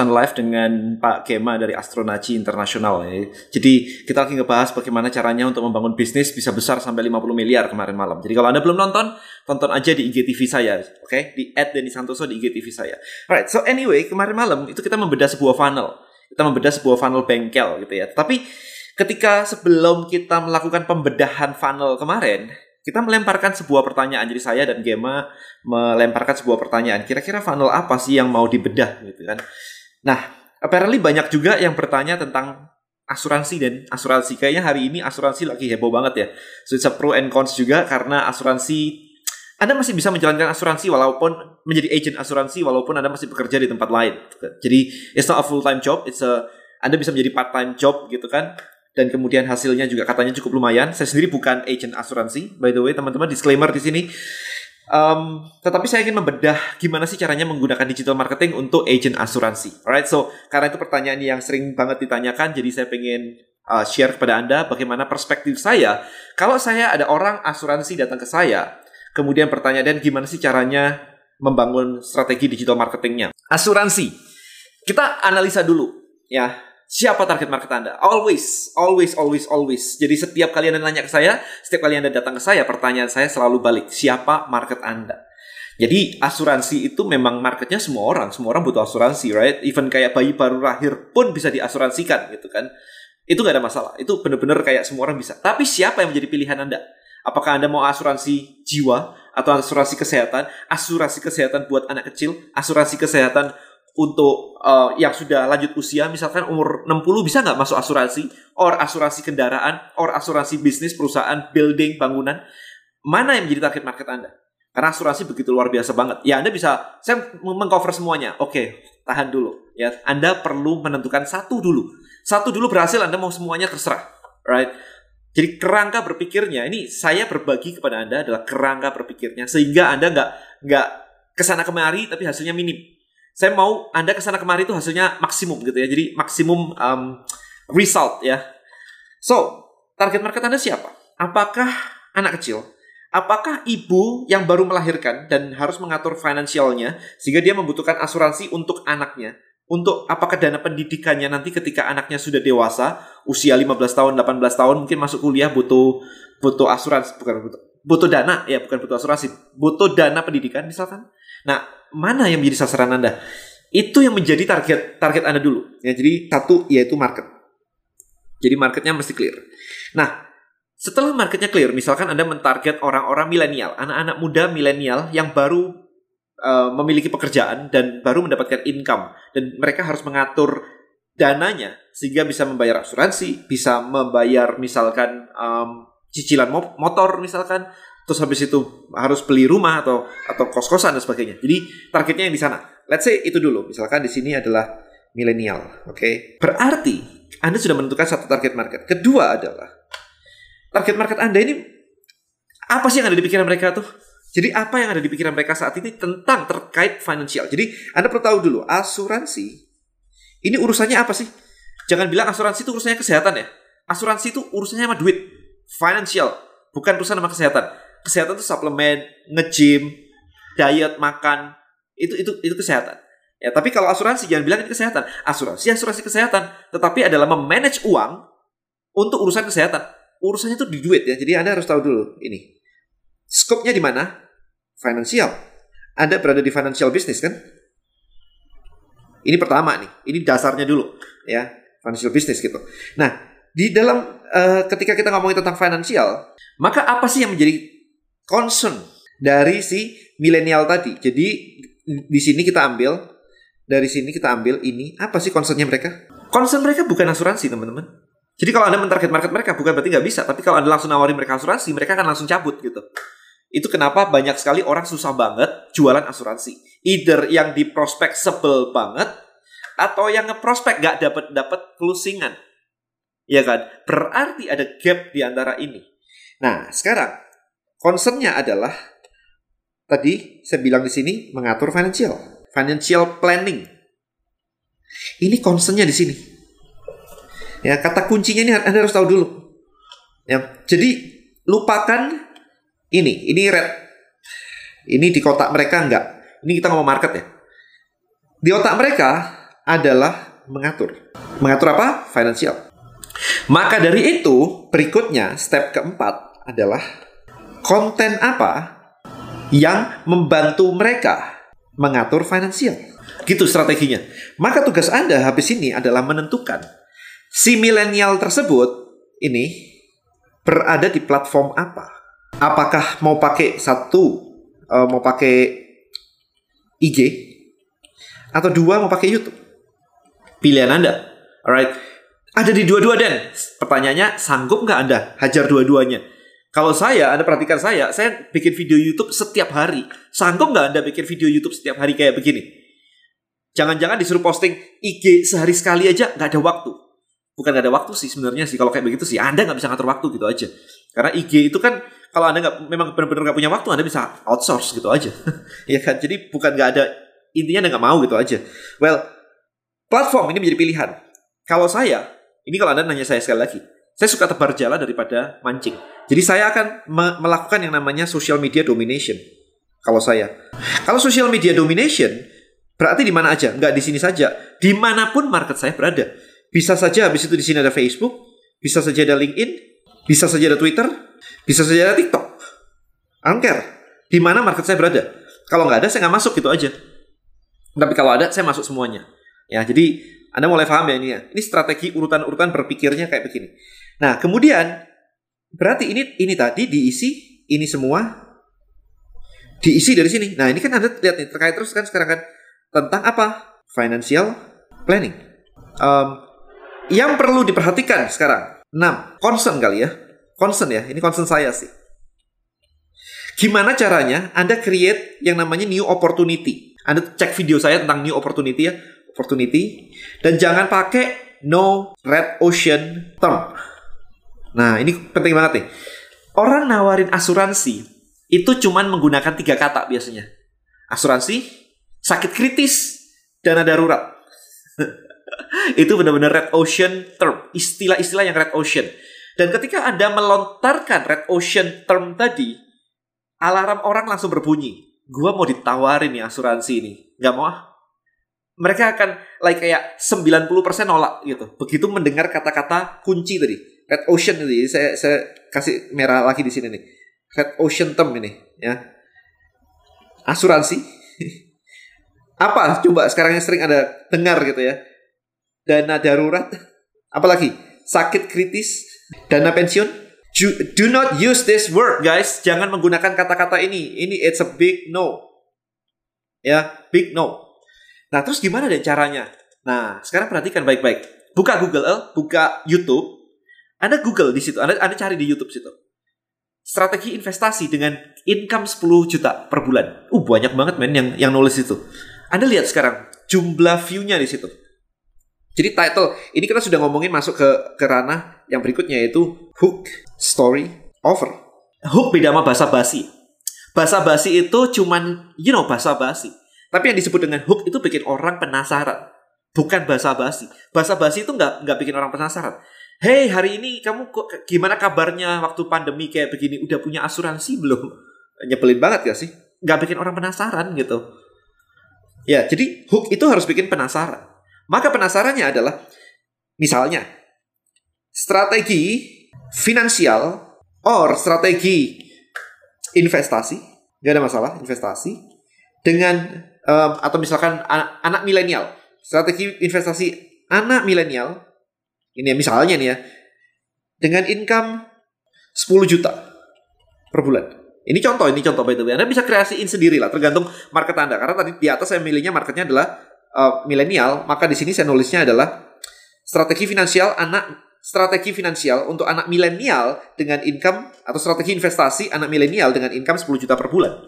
Pesan Live dengan Pak Kema dari Astronaci Internasional ya. Jadi kita lagi ngebahas bagaimana caranya untuk membangun bisnis bisa besar sampai 50 miliar kemarin malam. Jadi kalau Anda belum nonton, tonton aja di IGTV saya, oke? Okay? Di Denny Santoso di IGTV saya. Alright, so anyway, kemarin malam itu kita membedah sebuah funnel. Kita membedah sebuah funnel bengkel gitu ya. Tapi ketika sebelum kita melakukan pembedahan funnel kemarin, kita melemparkan sebuah pertanyaan. Jadi saya dan Gema melemparkan sebuah pertanyaan. Kira-kira funnel apa sih yang mau dibedah gitu kan? Nah, apparently banyak juga yang bertanya tentang asuransi dan asuransi. Kayaknya hari ini asuransi lagi heboh banget ya. So it's a pro and cons juga karena asuransi anda masih bisa menjalankan asuransi walaupun menjadi agent asuransi walaupun Anda masih bekerja di tempat lain. Gitu kan. Jadi it's not a full time job, it's a Anda bisa menjadi part time job gitu kan dan kemudian hasilnya juga katanya cukup lumayan. Saya sendiri bukan agent asuransi, by the way, teman-teman disclaimer di sini. Um, tetapi saya ingin membedah gimana sih caranya menggunakan digital marketing untuk agent asuransi. Alright, so karena itu pertanyaan yang sering banget ditanyakan, jadi saya pengen uh, share kepada anda bagaimana perspektif saya. Kalau saya ada orang asuransi datang ke saya, kemudian bertanya dan gimana sih caranya membangun strategi digital marketingnya. Asuransi, kita analisa dulu ya Siapa target market Anda? Always, always, always, always. Jadi setiap kali Anda nanya ke saya, setiap kali Anda datang ke saya, pertanyaan saya selalu balik. Siapa market Anda? Jadi asuransi itu memang marketnya semua orang. Semua orang butuh asuransi, right? Even kayak bayi baru lahir pun bisa diasuransikan gitu kan. Itu nggak ada masalah. Itu benar-benar kayak semua orang bisa. Tapi siapa yang menjadi pilihan Anda? Apakah Anda mau asuransi jiwa atau asuransi kesehatan? Asuransi kesehatan buat anak kecil? Asuransi kesehatan untuk uh, yang sudah lanjut usia misalkan umur 60 bisa nggak masuk asuransi? Or asuransi kendaraan or asuransi bisnis perusahaan building bangunan? Mana yang menjadi target market Anda? Karena asuransi begitu luar biasa banget. Ya Anda bisa saya mengcover semuanya. Oke tahan dulu. Ya Anda perlu menentukan satu dulu. Satu dulu berhasil Anda mau semuanya terserah right? Jadi kerangka berpikirnya ini saya berbagi kepada Anda adalah kerangka berpikirnya. Sehingga Anda nggak nggak ke sana kemari tapi hasilnya minim saya mau Anda ke sana kemari itu hasilnya maksimum gitu ya. Jadi maksimum um, result ya. So, target market Anda siapa? Apakah anak kecil? Apakah ibu yang baru melahirkan dan harus mengatur finansialnya sehingga dia membutuhkan asuransi untuk anaknya? Untuk apakah dana pendidikannya nanti ketika anaknya sudah dewasa, usia 15 tahun, 18 tahun mungkin masuk kuliah butuh butuh asuransi bukan butuh butuh dana ya bukan butuh asuransi, butuh dana pendidikan misalkan. Nah, mana yang menjadi sasaran Anda? Itu yang menjadi target target Anda dulu. Ya, jadi satu yaitu market. Jadi marketnya mesti clear. Nah, setelah marketnya clear, misalkan Anda mentarget orang-orang milenial, anak-anak muda milenial yang baru uh, memiliki pekerjaan dan baru mendapatkan income dan mereka harus mengatur dananya sehingga bisa membayar asuransi, bisa membayar misalkan um, cicilan motor misalkan terus habis itu harus beli rumah atau atau kos-kosan dan sebagainya. Jadi targetnya yang di sana. Let's say itu dulu. Misalkan di sini adalah milenial, oke? Okay? Berarti Anda sudah menentukan satu target market. Kedua adalah target market Anda ini apa sih yang ada di pikiran mereka tuh? Jadi apa yang ada di pikiran mereka saat ini tentang terkait financial. Jadi Anda perlu tahu dulu, asuransi ini urusannya apa sih? Jangan bilang asuransi itu urusannya kesehatan ya. Asuransi itu urusannya sama duit, financial, bukan urusan sama kesehatan kesehatan itu suplemen, nge-gym, diet, makan, itu itu itu kesehatan. Ya, tapi kalau asuransi jangan bilang ini kesehatan. Asuransi asuransi kesehatan, tetapi adalah memanage uang untuk urusan kesehatan. Urusannya itu di duit ya. Jadi Anda harus tahu dulu ini. Skopnya di mana? Financial. Anda berada di financial business kan? Ini pertama nih. Ini dasarnya dulu ya, financial business gitu. Nah, di dalam uh, ketika kita ngomongin tentang financial, maka apa sih yang menjadi concern dari si milenial tadi. Jadi di sini kita ambil dari sini kita ambil ini apa sih concernnya mereka? Concern mereka bukan asuransi teman-teman. Jadi kalau anda mentarget market mereka bukan berarti nggak bisa, tapi kalau anda langsung nawarin mereka asuransi, mereka akan langsung cabut gitu. Itu kenapa banyak sekali orang susah banget jualan asuransi. Either yang di prospek sebel banget, atau yang ngeprospek nggak dapat dapat closingan. Ya kan? Berarti ada gap di antara ini. Nah, sekarang Concernnya adalah tadi saya bilang di sini mengatur financial, financial planning. Ini concernnya di sini. Ya, kata kuncinya ini Anda harus tahu dulu. Ya, jadi lupakan ini, ini red. Ini di kotak mereka enggak. Ini kita ngomong market ya. Di otak mereka adalah mengatur. Mengatur apa? Finansial. Maka dari itu, berikutnya step keempat adalah konten apa yang membantu mereka mengatur finansial. Gitu strateginya. Maka tugas Anda habis ini adalah menentukan si milenial tersebut ini berada di platform apa. Apakah mau pakai satu, uh, mau pakai IG, atau dua mau pakai YouTube? Pilihan Anda. Alright. Ada di dua-dua dan pertanyaannya sanggup nggak Anda hajar dua-duanya? Kalau saya, Anda perhatikan saya, saya bikin video YouTube setiap hari. Sanggup nggak Anda bikin video YouTube setiap hari kayak begini? Jangan-jangan disuruh posting IG sehari sekali aja nggak ada waktu. Bukan nggak ada waktu sih sebenarnya sih. Kalau kayak begitu sih, Anda nggak bisa ngatur waktu gitu aja. Karena IG itu kan kalau Anda nggak memang benar-benar nggak punya waktu, Anda bisa outsource gitu aja. ya kan? Jadi bukan nggak ada intinya Anda nggak mau gitu aja. Well, platform ini menjadi pilihan. Kalau saya, ini kalau Anda nanya saya sekali lagi, saya suka tebar jala daripada mancing. Jadi saya akan me melakukan yang namanya social media domination. Kalau saya, kalau social media domination berarti di mana aja? Nggak di sini saja. Di mana pun market saya berada. Bisa saja habis itu di sini ada Facebook, bisa saja ada LinkedIn, bisa saja ada Twitter, bisa saja ada TikTok. Angker. Di mana market saya berada? Kalau nggak ada, saya nggak masuk gitu aja. Tapi kalau ada, saya masuk semuanya. Ya, jadi anda mulai paham ya ini ya. Ini strategi urutan-urutan berpikirnya kayak begini. Nah, kemudian berarti ini ini tadi diisi ini semua diisi dari sini. Nah, ini kan Anda lihat nih terkait terus kan sekarang kan tentang apa? Financial planning. Um, yang perlu diperhatikan sekarang 6. Concern kali ya. Concern ya. Ini concern saya sih. Gimana caranya Anda create yang namanya new opportunity? Anda cek video saya tentang new opportunity ya. Opportunity. Dan jangan pakai no red ocean term. Nah, ini penting banget nih. Orang nawarin asuransi itu cuman menggunakan tiga kata biasanya. Asuransi, sakit kritis, dana darurat. itu benar-benar red ocean term, istilah-istilah yang red ocean. Dan ketika Anda melontarkan red ocean term tadi, alarm orang langsung berbunyi. Gua mau ditawarin nih asuransi ini. Gak mau ah. Mereka akan like kayak 90% nolak gitu. Begitu mendengar kata-kata kunci tadi Red Ocean ini saya saya kasih merah lagi di sini nih. Red Ocean term ini ya. Asuransi. Apa coba sekarang yang sering ada dengar gitu ya. Dana darurat. Apalagi sakit kritis, dana pensiun. Do not use this word guys. Jangan menggunakan kata-kata ini. Ini it's a big no. Ya, big no. Nah, terus gimana deh caranya? Nah, sekarang perhatikan baik-baik. Buka Google, buka YouTube, anda Google di situ, Anda, Anda cari di YouTube situ. Strategi investasi dengan income 10 juta per bulan. Uh, banyak banget men yang yang nulis itu. Anda lihat sekarang jumlah view-nya di situ. Jadi title, ini kita sudah ngomongin masuk ke ke ranah yang berikutnya yaitu hook, story, offer. Hook beda sama bahasa basi. Bahasa basi itu cuman, you know, bahasa basi. Tapi yang disebut dengan hook itu bikin orang penasaran. Bukan bahasa basi. Bahasa basi itu nggak nggak bikin orang penasaran. Hey, hari ini kamu kok gimana kabarnya waktu pandemi kayak begini? Udah punya asuransi belum? Nyebelin banget gak sih? Gak bikin orang penasaran gitu. Ya, jadi hook itu harus bikin penasaran. Maka penasarannya adalah misalnya strategi finansial or strategi investasi, gak ada masalah investasi dengan um, atau misalkan anak, anak milenial, strategi investasi anak milenial ini ya, misalnya nih ya. Dengan income 10 juta per bulan. Ini contoh, ini contoh by the way. Anda bisa kreasiin sendiri lah, tergantung market Anda. Karena tadi di atas saya milihnya marketnya adalah uh, milenial, maka di sini saya nulisnya adalah strategi finansial anak strategi finansial untuk anak milenial dengan income atau strategi investasi anak milenial dengan income 10 juta per bulan.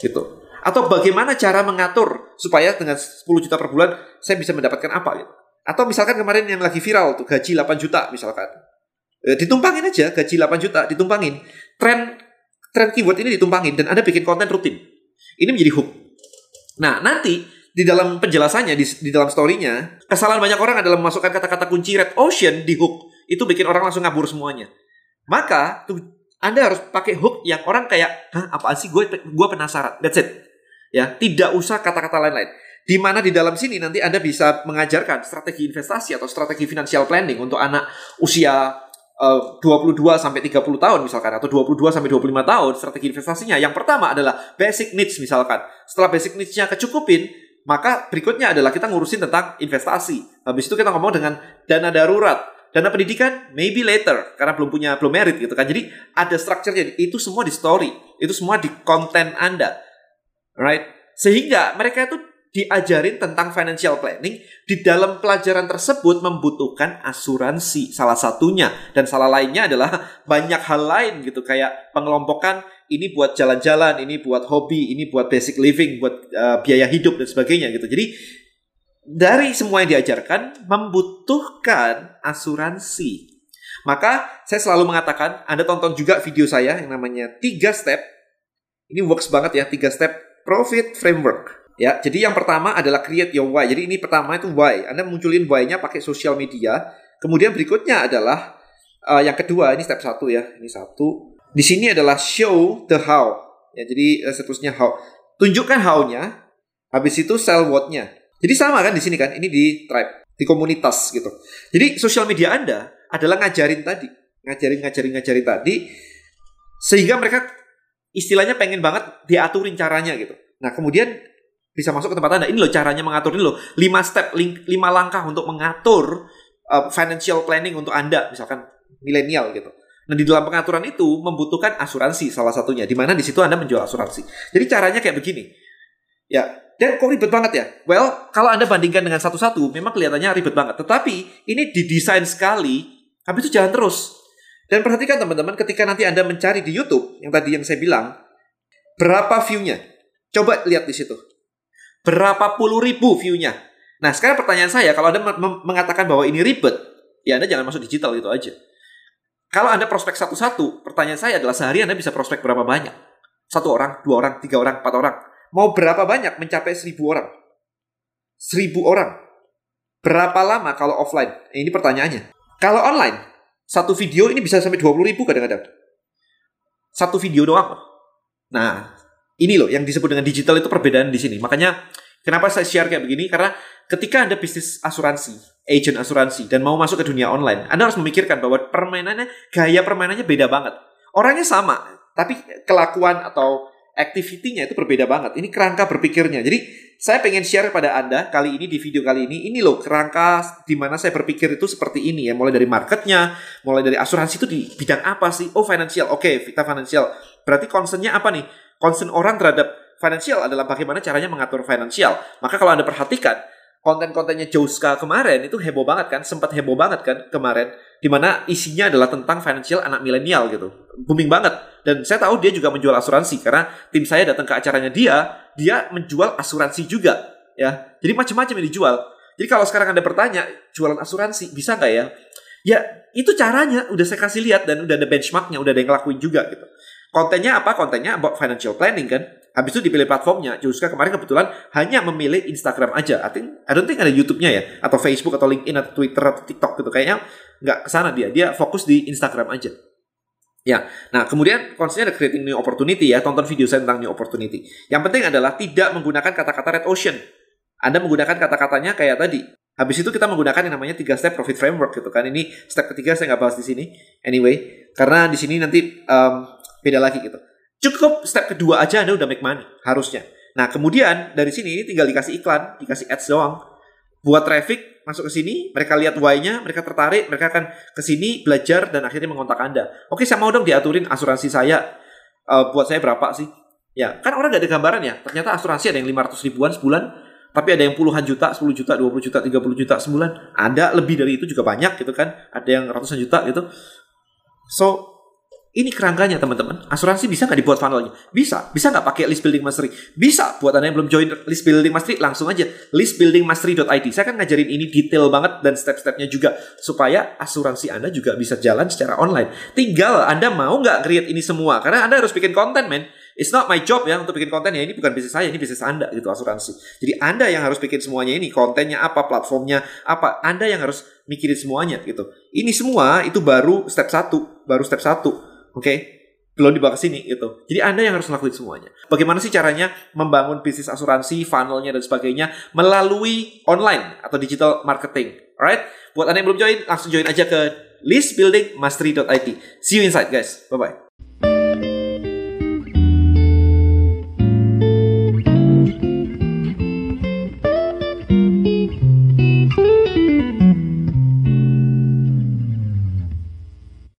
Gitu. Atau bagaimana cara mengatur supaya dengan 10 juta per bulan saya bisa mendapatkan apa gitu. Atau misalkan kemarin yang lagi viral tuh gaji 8 juta misalkan. E, ditumpangin aja gaji 8 juta, ditumpangin. Tren tren keyword ini ditumpangin dan Anda bikin konten rutin. Ini menjadi hook. Nah, nanti di dalam penjelasannya di, di dalam story-nya, kesalahan banyak orang adalah memasukkan kata-kata kunci red ocean di hook. Itu bikin orang langsung ngabur semuanya. Maka tuh Anda harus pakai hook yang orang kayak, "Hah, apaan sih gue gue penasaran." That's it. Ya, tidak usah kata-kata lain-lain. Di mana di dalam sini nanti Anda bisa mengajarkan strategi investasi atau strategi financial planning untuk anak usia uh, 22 sampai 30 tahun misalkan atau 22 sampai 25 tahun strategi investasinya. Yang pertama adalah basic needs misalkan. Setelah basic needs-nya kecukupin, maka berikutnya adalah kita ngurusin tentang investasi. Habis itu kita ngomong dengan dana darurat. Dana pendidikan maybe later karena belum punya belum merit gitu kan. Jadi ada strukturnya itu semua di story, itu semua di konten Anda. Right? Sehingga mereka itu diajarin tentang financial planning di dalam pelajaran tersebut membutuhkan asuransi salah satunya. Dan salah lainnya adalah banyak hal lain gitu kayak pengelompokan ini buat jalan-jalan ini buat hobi ini buat basic living buat uh, biaya hidup dan sebagainya gitu. Jadi dari semua yang diajarkan membutuhkan asuransi. Maka saya selalu mengatakan Anda tonton juga video saya yang namanya tiga step. Ini works banget ya tiga step profit framework Ya, jadi yang pertama adalah create your why. Jadi ini pertama itu why. Anda munculin why-nya pakai sosial media. Kemudian berikutnya adalah uh, yang kedua ini step satu ya. Ini satu. Di sini adalah show the how. Ya, jadi uh, seterusnya how. Tunjukkan how-nya. Habis itu sell what-nya. Jadi sama kan di sini kan. Ini di tribe, di komunitas gitu. Jadi sosial media Anda adalah ngajarin tadi, ngajarin ngajarin ngajarin tadi sehingga mereka istilahnya pengen banget diaturin caranya gitu. Nah, kemudian bisa masuk ke tempat Anda. Ini loh caranya mengatur ini loh. 5 step, 5 langkah untuk mengatur uh, financial planning untuk Anda, misalkan milenial gitu. Nah, di dalam pengaturan itu membutuhkan asuransi salah satunya, di mana di situ Anda menjual asuransi. Jadi caranya kayak begini. Ya, dan kok ribet banget ya? Well, kalau Anda bandingkan dengan satu-satu, memang kelihatannya ribet banget. Tetapi ini didesain sekali, habis itu jalan terus. Dan perhatikan teman-teman, ketika nanti Anda mencari di YouTube, yang tadi yang saya bilang, berapa view-nya? Coba lihat di situ berapa puluh ribu view-nya. Nah, sekarang pertanyaan saya, kalau Anda mengatakan bahwa ini ribet, ya Anda jangan masuk digital gitu aja. Kalau Anda prospek satu-satu, pertanyaan saya adalah sehari Anda bisa prospek berapa banyak? Satu orang, dua orang, tiga orang, empat orang. Mau berapa banyak mencapai seribu orang? Seribu orang. Berapa lama kalau offline? Ini pertanyaannya. Kalau online, satu video ini bisa sampai 20 ribu kadang-kadang. Satu video doang. Nah, ini loh yang disebut dengan digital itu perbedaan di sini. Makanya kenapa saya share kayak begini karena ketika Anda bisnis asuransi, agent asuransi dan mau masuk ke dunia online, Anda harus memikirkan bahwa permainannya gaya permainannya beda banget. Orangnya sama, tapi kelakuan atau activity-nya itu berbeda banget. Ini kerangka berpikirnya. Jadi saya pengen share pada Anda kali ini di video kali ini, ini loh kerangka di mana saya berpikir itu seperti ini ya. Mulai dari marketnya, mulai dari asuransi itu di bidang apa sih? Oh financial, oke okay, kita financial. Berarti concernnya apa nih? Concern orang terhadap financial adalah bagaimana caranya mengatur financial. Maka kalau Anda perhatikan, konten-kontennya Jouska kemarin itu heboh banget kan, sempat heboh banget kan kemarin, di mana isinya adalah tentang financial anak milenial gitu. Booming banget. Dan saya tahu dia juga menjual asuransi, karena tim saya datang ke acaranya dia, dia menjual asuransi juga. ya. Jadi macam-macam yang dijual. Jadi kalau sekarang Anda bertanya, jualan asuransi, bisa nggak ya? Ya, itu caranya. Udah saya kasih lihat dan udah ada benchmarknya, udah ada yang ngelakuin juga gitu. Kontennya apa? Kontennya about financial planning kan. Habis itu dipilih platformnya. Juska kemarin kebetulan hanya memilih Instagram aja. I think, I don't think ada YouTube-nya ya. Atau Facebook, atau LinkedIn, atau Twitter, atau TikTok gitu. Kayaknya nggak ke sana dia. Dia fokus di Instagram aja. Ya, nah kemudian konsepnya ada creating new opportunity ya. Tonton video saya tentang new opportunity. Yang penting adalah tidak menggunakan kata-kata red ocean. Anda menggunakan kata-katanya kayak tadi. Habis itu kita menggunakan yang namanya tiga step profit framework gitu kan. Ini step ketiga saya nggak bahas di sini. Anyway, karena di sini nanti um, beda lagi gitu. Cukup step kedua aja Anda udah make money, harusnya. Nah, kemudian dari sini tinggal dikasih iklan, dikasih ads doang. Buat traffic masuk ke sini, mereka lihat why-nya, mereka tertarik, mereka akan ke sini belajar dan akhirnya mengontak Anda. Oke, saya mau dong diaturin asuransi saya. Uh, buat saya berapa sih? Ya, kan orang gak ada gambaran ya. Ternyata asuransi ada yang 500 ribuan sebulan, tapi ada yang puluhan juta, 10 juta, 20 juta, 30 juta sebulan. Ada lebih dari itu juga banyak gitu kan. Ada yang ratusan juta gitu. So, ini kerangkanya teman-teman. Asuransi bisa nggak dibuat funnelnya? Bisa. Bisa nggak pakai list building mastery? Bisa. Buat anda yang belum join list building mastery, langsung aja listbuildingmastery.id. Saya kan ngajarin ini detail banget dan step-stepnya juga supaya asuransi anda juga bisa jalan secara online. Tinggal anda mau nggak create ini semua? Karena anda harus bikin konten, men. It's not my job ya untuk bikin konten ya. Ini bukan bisnis saya, ini bisnis Anda gitu asuransi. Jadi Anda yang harus bikin semuanya ini. Kontennya apa, platformnya apa. Anda yang harus mikirin semuanya gitu. Ini semua itu baru step satu, baru step satu Oke. Okay? belum dibawa ke sini gitu. Jadi Anda yang harus ngelakuin semuanya. Bagaimana sih caranya membangun bisnis asuransi, funnelnya dan sebagainya melalui online atau digital marketing. Alright? Buat Anda yang belum join, langsung join aja ke listbuildingmastery.it. See you inside guys. Bye bye.